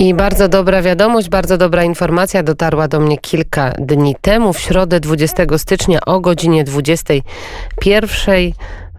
I bardzo dobra wiadomość, bardzo dobra informacja dotarła do mnie kilka dni temu. W środę 20 stycznia o godzinie 21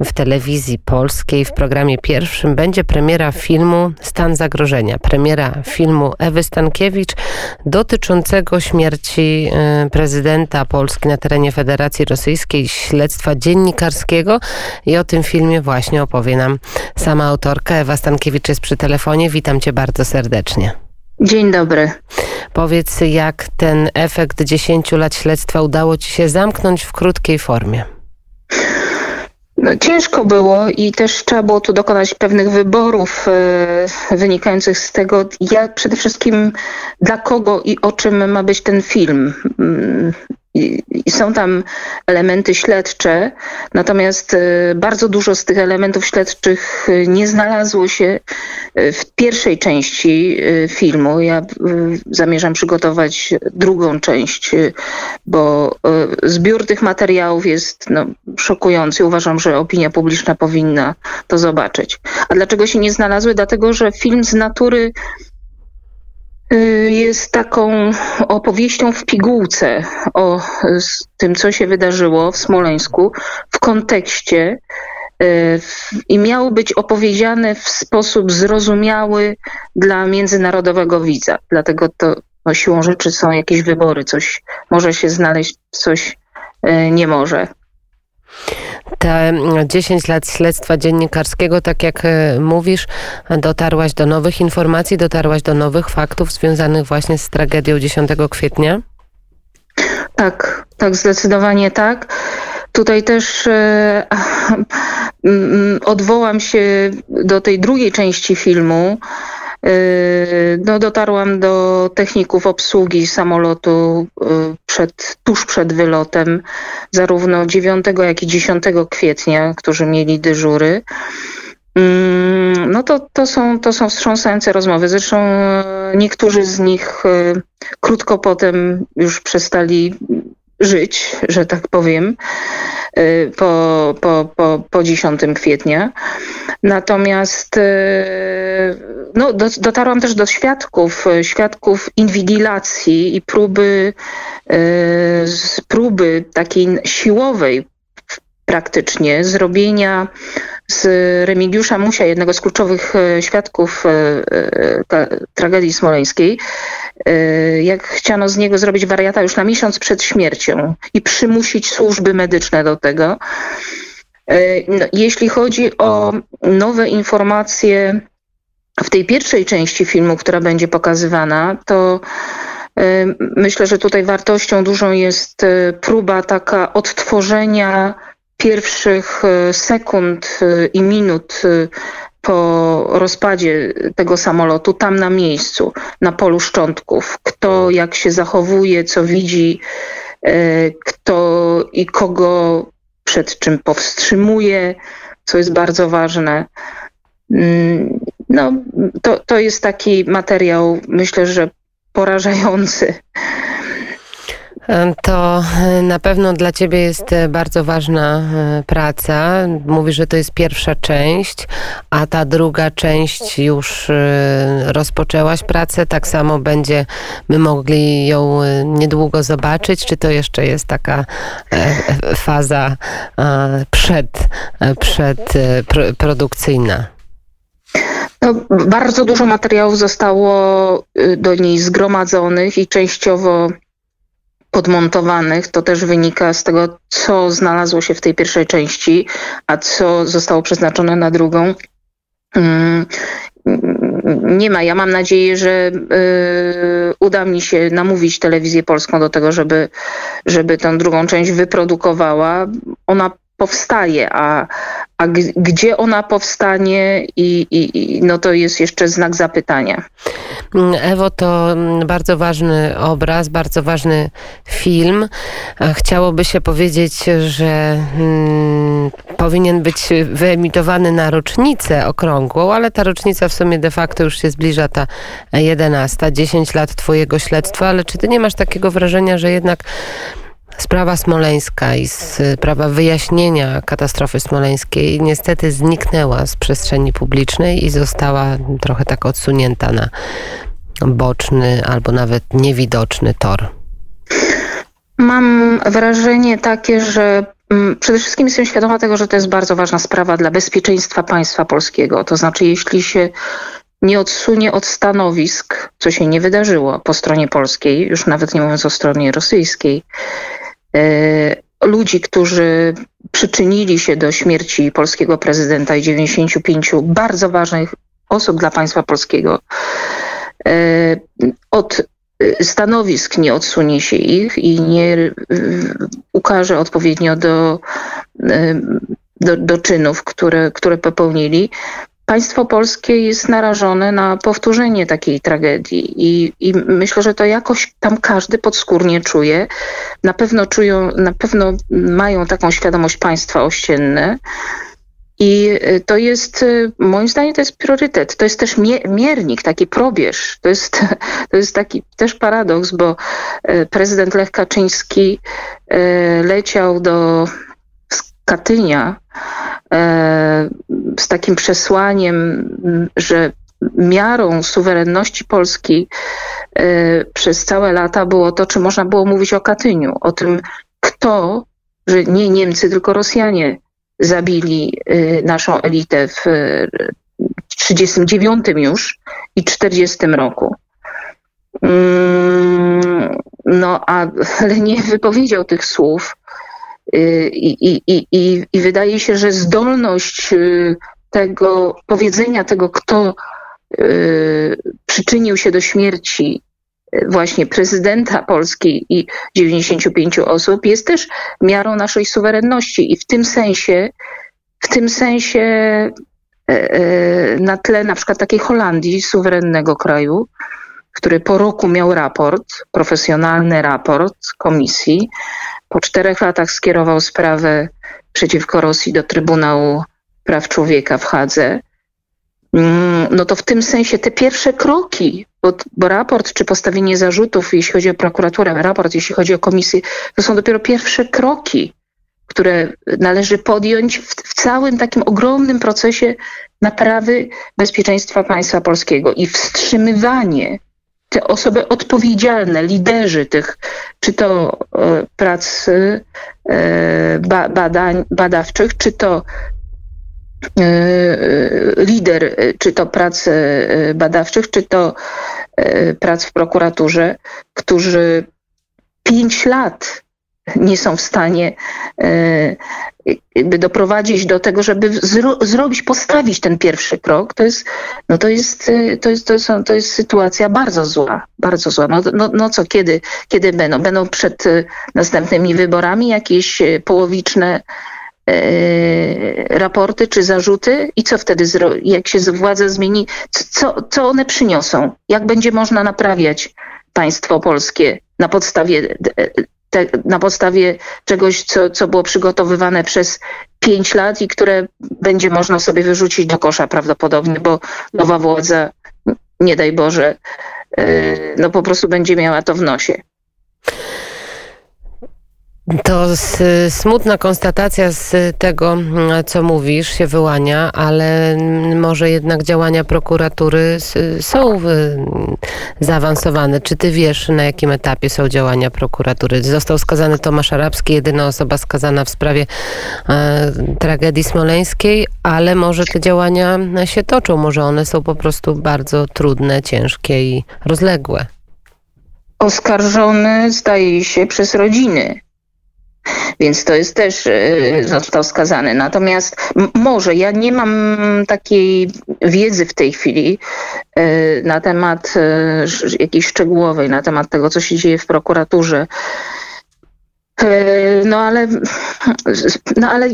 w telewizji polskiej w programie pierwszym będzie premiera filmu Stan zagrożenia. Premiera filmu Ewy Stankiewicz dotyczącego śmierci y, prezydenta Polski na terenie Federacji Rosyjskiej, śledztwa dziennikarskiego i o tym filmie właśnie opowie nam sama autorka. Ewa Stankiewicz jest przy telefonie. Witam cię bardzo serdecznie. Dzień dobry. Powiedz, jak ten efekt 10 lat śledztwa udało ci się zamknąć w krótkiej formie? No, ciężko było i też trzeba było tu dokonać pewnych wyborów e, wynikających z tego, jak przede wszystkim dla kogo i o czym ma być ten film. Mm, i są tam elementy śledcze, natomiast e, bardzo dużo z tych elementów śledczych e, nie znalazło się e, w pierwszej części filmu. Ja zamierzam przygotować drugą część, bo zbiór tych materiałów jest no, szokujący. Uważam, że opinia publiczna powinna to zobaczyć. A dlaczego się nie znalazły? Dlatego, że film z natury Y, jest taką opowieścią w pigułce o tym, co się wydarzyło w Smoleńsku w kontekście y, i miało być opowiedziane w sposób zrozumiały dla międzynarodowego widza. Dlatego to no, siłą rzeczy są jakieś wybory, coś może się znaleźć, coś y, nie może te 10 lat śledztwa dziennikarskiego, tak jak e, mówisz, dotarłaś do nowych informacji, dotarłaś do nowych faktów związanych właśnie z tragedią 10 kwietnia? Tak, tak, zdecydowanie tak. Tutaj też e, odwołam się do tej drugiej części filmu, no, dotarłam do techników obsługi samolotu yy, przed, tuż przed wylotem, zarówno 9 jak i 10 kwietnia, którzy mieli dyżury. Yy, no to, to, są, to są wstrząsające rozmowy. Zresztą niektórzy z nich krótko potem już przestali żyć, że tak powiem, po, po, po, po 10 kwietnia. Natomiast no, do, dotarłam też do świadków, e, świadków inwigilacji i próby, próby takiej siłowej praktycznie zrobienia z Remigiusza Musia, jednego z kluczowych e, świadków tragedii smoleńskiej, jak chciano z niego zrobić wariata już na miesiąc przed śmiercią i przymusić służby medyczne do tego. No, jeśli chodzi o nowe informacje w tej pierwszej części filmu, która będzie pokazywana, to myślę, że tutaj wartością dużą jest próba taka odtworzenia pierwszych y, sekund i minut po rozpadzie tego samolotu tam na miejscu, na polu szczątków. Kto jak się zachowuje, co widzi, kto i kogo przed czym powstrzymuje, co jest bardzo ważne. Mm, no, to, to jest taki materiał, myślę, że porażający. To na pewno dla Ciebie jest bardzo ważna e, praca. Mówisz, że to jest pierwsza część, a ta druga część już e, rozpoczęłaś pracę. Tak samo będzie, my mogli ją e, niedługo zobaczyć. Czy to jeszcze jest taka faza przed, przed produkcyjna? No, bardzo dużo materiałów zostało y, do niej zgromadzonych i częściowo podmontowanych. To też wynika z tego, co znalazło się w tej pierwszej części, a co zostało przeznaczone na drugą. Mm, nie ma. Ja mam nadzieję, że y, uda mi się namówić telewizję polską do tego, żeby, żeby tę drugą część wyprodukowała. Ona powstaje, a, a gdzie ona powstanie i, i, i, no to jest jeszcze znak zapytania. Ewo, to mm, bardzo ważny obraz, bardzo ważny film. Chciałoby się powiedzieć, że hmm, powinien być wyemitowany na rocznicę okrągłą, ale ta rocznica w sumie de facto już się zbliża, ta 11, 10 lat twojego śledztwa, ale czy ty nie masz takiego wrażenia, że jednak Sprawa smoleńska i sprawa wyjaśnienia katastrofy smoleńskiej niestety zniknęła z przestrzeni publicznej i została trochę tak odsunięta na, boczny albo nawet niewidoczny tor? Mam wrażenie takie, że mm, przede wszystkim jestem świadoma tego, że to jest bardzo ważna sprawa dla bezpieczeństwa państwa polskiego. To znaczy, jeśli się nie odsunie od stanowisk, co się nie wydarzyło po stronie polskiej, już nawet nie mówiąc o stronie rosyjskiej, ludzi, którzy przyczynili się do śmierci polskiego prezydenta i 95 bardzo ważnych osób dla państwa polskiego. E, od stanowisk nie odsunie się ich i nie ukaże odpowiednio do, e, do, do czynów, które, które popełnili, państwo polskie jest narażone na powtórzenie takiej tragedii i, i, myślę, że to jakoś tam każdy podskórnie czuje. Na pewno czują, na pewno mają taką świadomość państwa ościenne. I y, to jest, y, moim zdaniem, to jest priorytet. To jest też miernik, taki probierz. To jest, to jest taki też paradoks, bo y, prezydent Lech Kaczyński leciał do Katynia z takim przesłaniem, że miarą suwerenności Polski e, przez całe lata było to, czy można było mówić o Katyniu, o tym, kto, że nie Niemcy, tylko Rosjanie zabili e, naszą elitę w 1939 już i 40 roku. Mm, no, ale nie wypowiedział tych słów I, i, i, I wydaje się, że zdolność y, tego powiedzenia tego, kto y, przyczynił się do śmierci właśnie prezydenta Polski i 95 osób jest też miarą naszej suwerenności i w tym sensie, w tym sensie e, e, na tle na przykład takiej Holandii, suwerennego kraju, który po roku miał raport, profesjonalny raport komisji, po czterech latach skierował sprawę przeciwko Rosji do Trybunału Praw Człowieka w Hadze. Mm, no to w tym sensie te pierwsze kroki, bo, bo, raport czy postawienie zarzutów, jeśli chodzi o prokuraturę, raport, jeśli chodzi o komisję, to są dopiero pierwsze kroki, które należy podjąć w, w całym takim ogromnym procesie naprawy bezpieczeństwa państwa polskiego i wstrzymywanie te osoby odpowiedzialne, liderzy tych, czy to e, prac e, badań, badawczych, czy to e, lider, czy to prac badawczych, czy to prac w prokuraturze, którzy pięć lat nie są w stanie jakby doprowadzić do tego, żeby zro zrobić, postawić ten pierwszy krok, to jest, no to jest, y, to jest, to jest, to jest sytuacja bardzo zła, bardzo zła. No, no, no co, kiedy, kiedy będą? Będą przed y, następnymi wyborami jakieś połowiczne raporty czy zarzuty i co wtedy, jak się władza zmieni, co, co one przyniosą? Jak będzie można naprawiać państwo polskie na podstawie te, na podstawie czegoś, co, co było przygotowywane przez pięć lat i które będzie można sobie wyrzucić do kosza prawdopodobnie, bo nowa władza, nie daj Boże, e, no po prostu będzie miała to w nosie. To smutna konstatacja z tego, co mówisz, się wyłania, ale może jednak działania prokuratury są zaawansowane. Czy ty wiesz, na jakim etapie są działania prokuratury? Został skazany Tomasz Arabski, jedyna osoba skazana w sprawie e, tragedii smoleńskiej, ale może te działania się toczą, może one są po prostu bardzo trudne, ciężkie i rozległe. Oskarżony zdaje się przez rodziny więc to jest też, e, został skazany. Natomiast może ja nie mam takiej wiedzy w tej chwili e, na temat e, jakiejś szczegółowej, na temat tego, co się dzieje w prokuraturze. No ale, no ale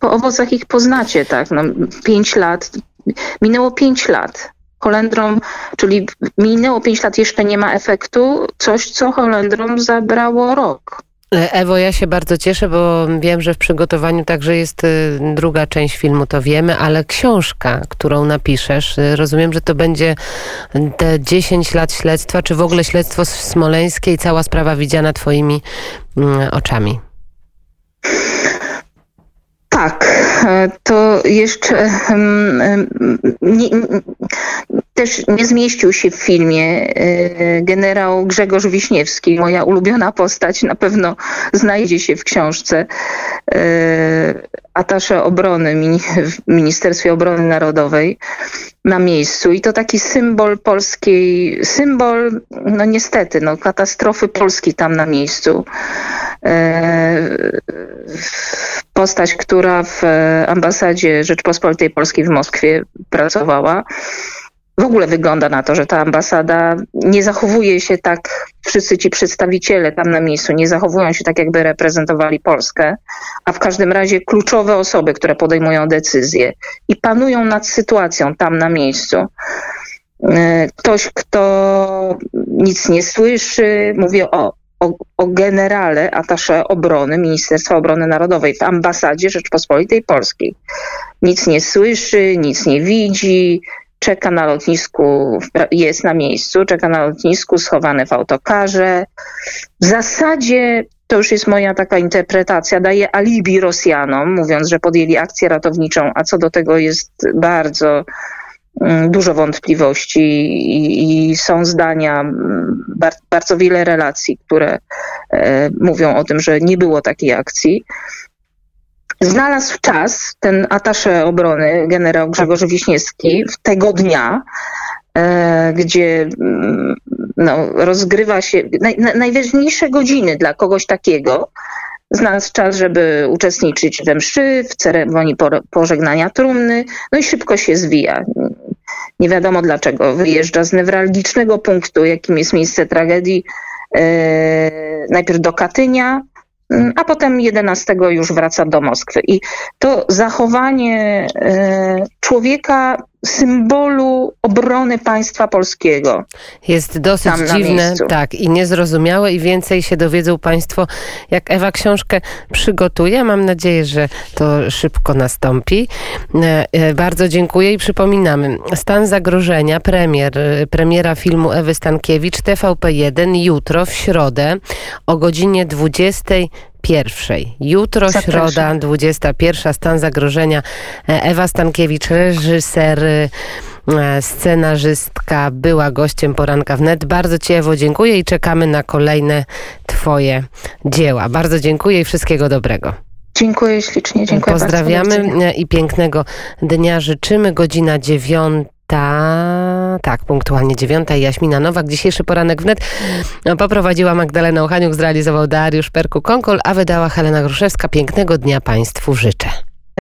po owocach ich poznacie, tak? No, pięć lat, minęło pięć lat. Holendrom, czyli minęło pięć lat, jeszcze nie ma efektu, coś, co Holendrom zabrało rok. Ewo, ja się bardzo cieszę, bo wiem, że w przygotowaniu także jest y, druga część filmu, to wiemy, ale książka, którą napiszesz, y, rozumiem, że to będzie te 10 lat śledztwa, czy w ogóle śledztwo smoleńskie i cała sprawa widziana twoimi mm, oczami. Tak, e, to jeszcze nie, też nie zmieścił się w filmie e, generał Grzegorz Wiśniewski, moja ulubiona postać, na pewno znajdzie się w książce e, atasze obrony w Ministerstwie Obrony Narodowej na miejscu i to taki symbol polskiej, symbol, no niestety, no katastrofy Polski tam na miejscu. Postać, która w ambasadzie Rzeczpospolitej Polskiej w Moskwie pracowała w ogóle wygląda na to, że ta ambasada nie zachowuje się tak, wszyscy ci przedstawiciele tam na miejscu nie zachowują się tak, jakby reprezentowali Polskę, a w każdym razie kluczowe osoby, które podejmują decyzje i panują nad sytuacją tam na miejscu. E, ktoś, kto nic nie słyszy, mówię o, o, o generale atasze obrony Ministerstwa Obrony Narodowej w ambasadzie Rzeczpospolitej Polskiej. Nic nie słyszy, nic nie widzi, czeka na lotnisku, jest na miejscu, czeka na lotnisku, schowany w autokarze. W zasadzie to już jest moja taka interpretacja, daje alibi Rosjanom, mówiąc, że podjęli akcję ratowniczą, a co do tego jest bardzo dużo wątpliwości i, i są zdania, mm, bar, bardzo wiele relacji, które e, mówią o tym, że nie było takiej akcji znalazł czas ten atasze obrony, generał Grzegorz Wiśniewski, w tego dnia, e, gdzie mm, no, rozgrywa się naj, najważniejsze godziny dla kogoś takiego. Znalazł czas, żeby uczestniczyć we mszy, w ceremonii pożegnania trumny, no i szybko się zwija. Nie wiadomo dlaczego. Wyjeżdża z newralgicznego punktu, jakim jest miejsce tragedii, e, najpierw do Katynia, Mm, a potem 11 już wraca do Moskwy. I to zachowanie e, człowieka symbolu obrony państwa polskiego. Jest dosyć dziwne, tak, i niezrozumiałe i więcej się dowiedzą Państwo, jak Ewa książkę przygotuje. Mam nadzieję, że to szybko nastąpi. E, e, bardzo dziękuję i przypominamy, stan zagrożenia, premier, premiera filmu Ewy Stankiewicz, TVP1 jutro w środę o godzinie 20 pierwszej. Jutro, Zapraszam. środa, 21. Stan zagrożenia. E, Ewa Stankiewicz, reżyser, e, scenarzystka, była gościem poranka wnet. Bardzo Ci, Ewo, dziękuję i czekamy na kolejne Twoje dzieła. Bardzo dziękuję i wszystkiego dobrego. Dziękuję ślicznie, dziękuję Pozdrawiamy bardzo. i pięknego dnia życzymy. Godzina dziewiąta. Tak, punktualnie dziewiąta. Jaśmina Nowak. Dzisiejszy poranek wnet poprowadziła Magdalena Ochaniuk, zrealizował Dariusz Perku-Konkol, a wydała Helena Gruszewska. Pięknego dnia Państwu życzę.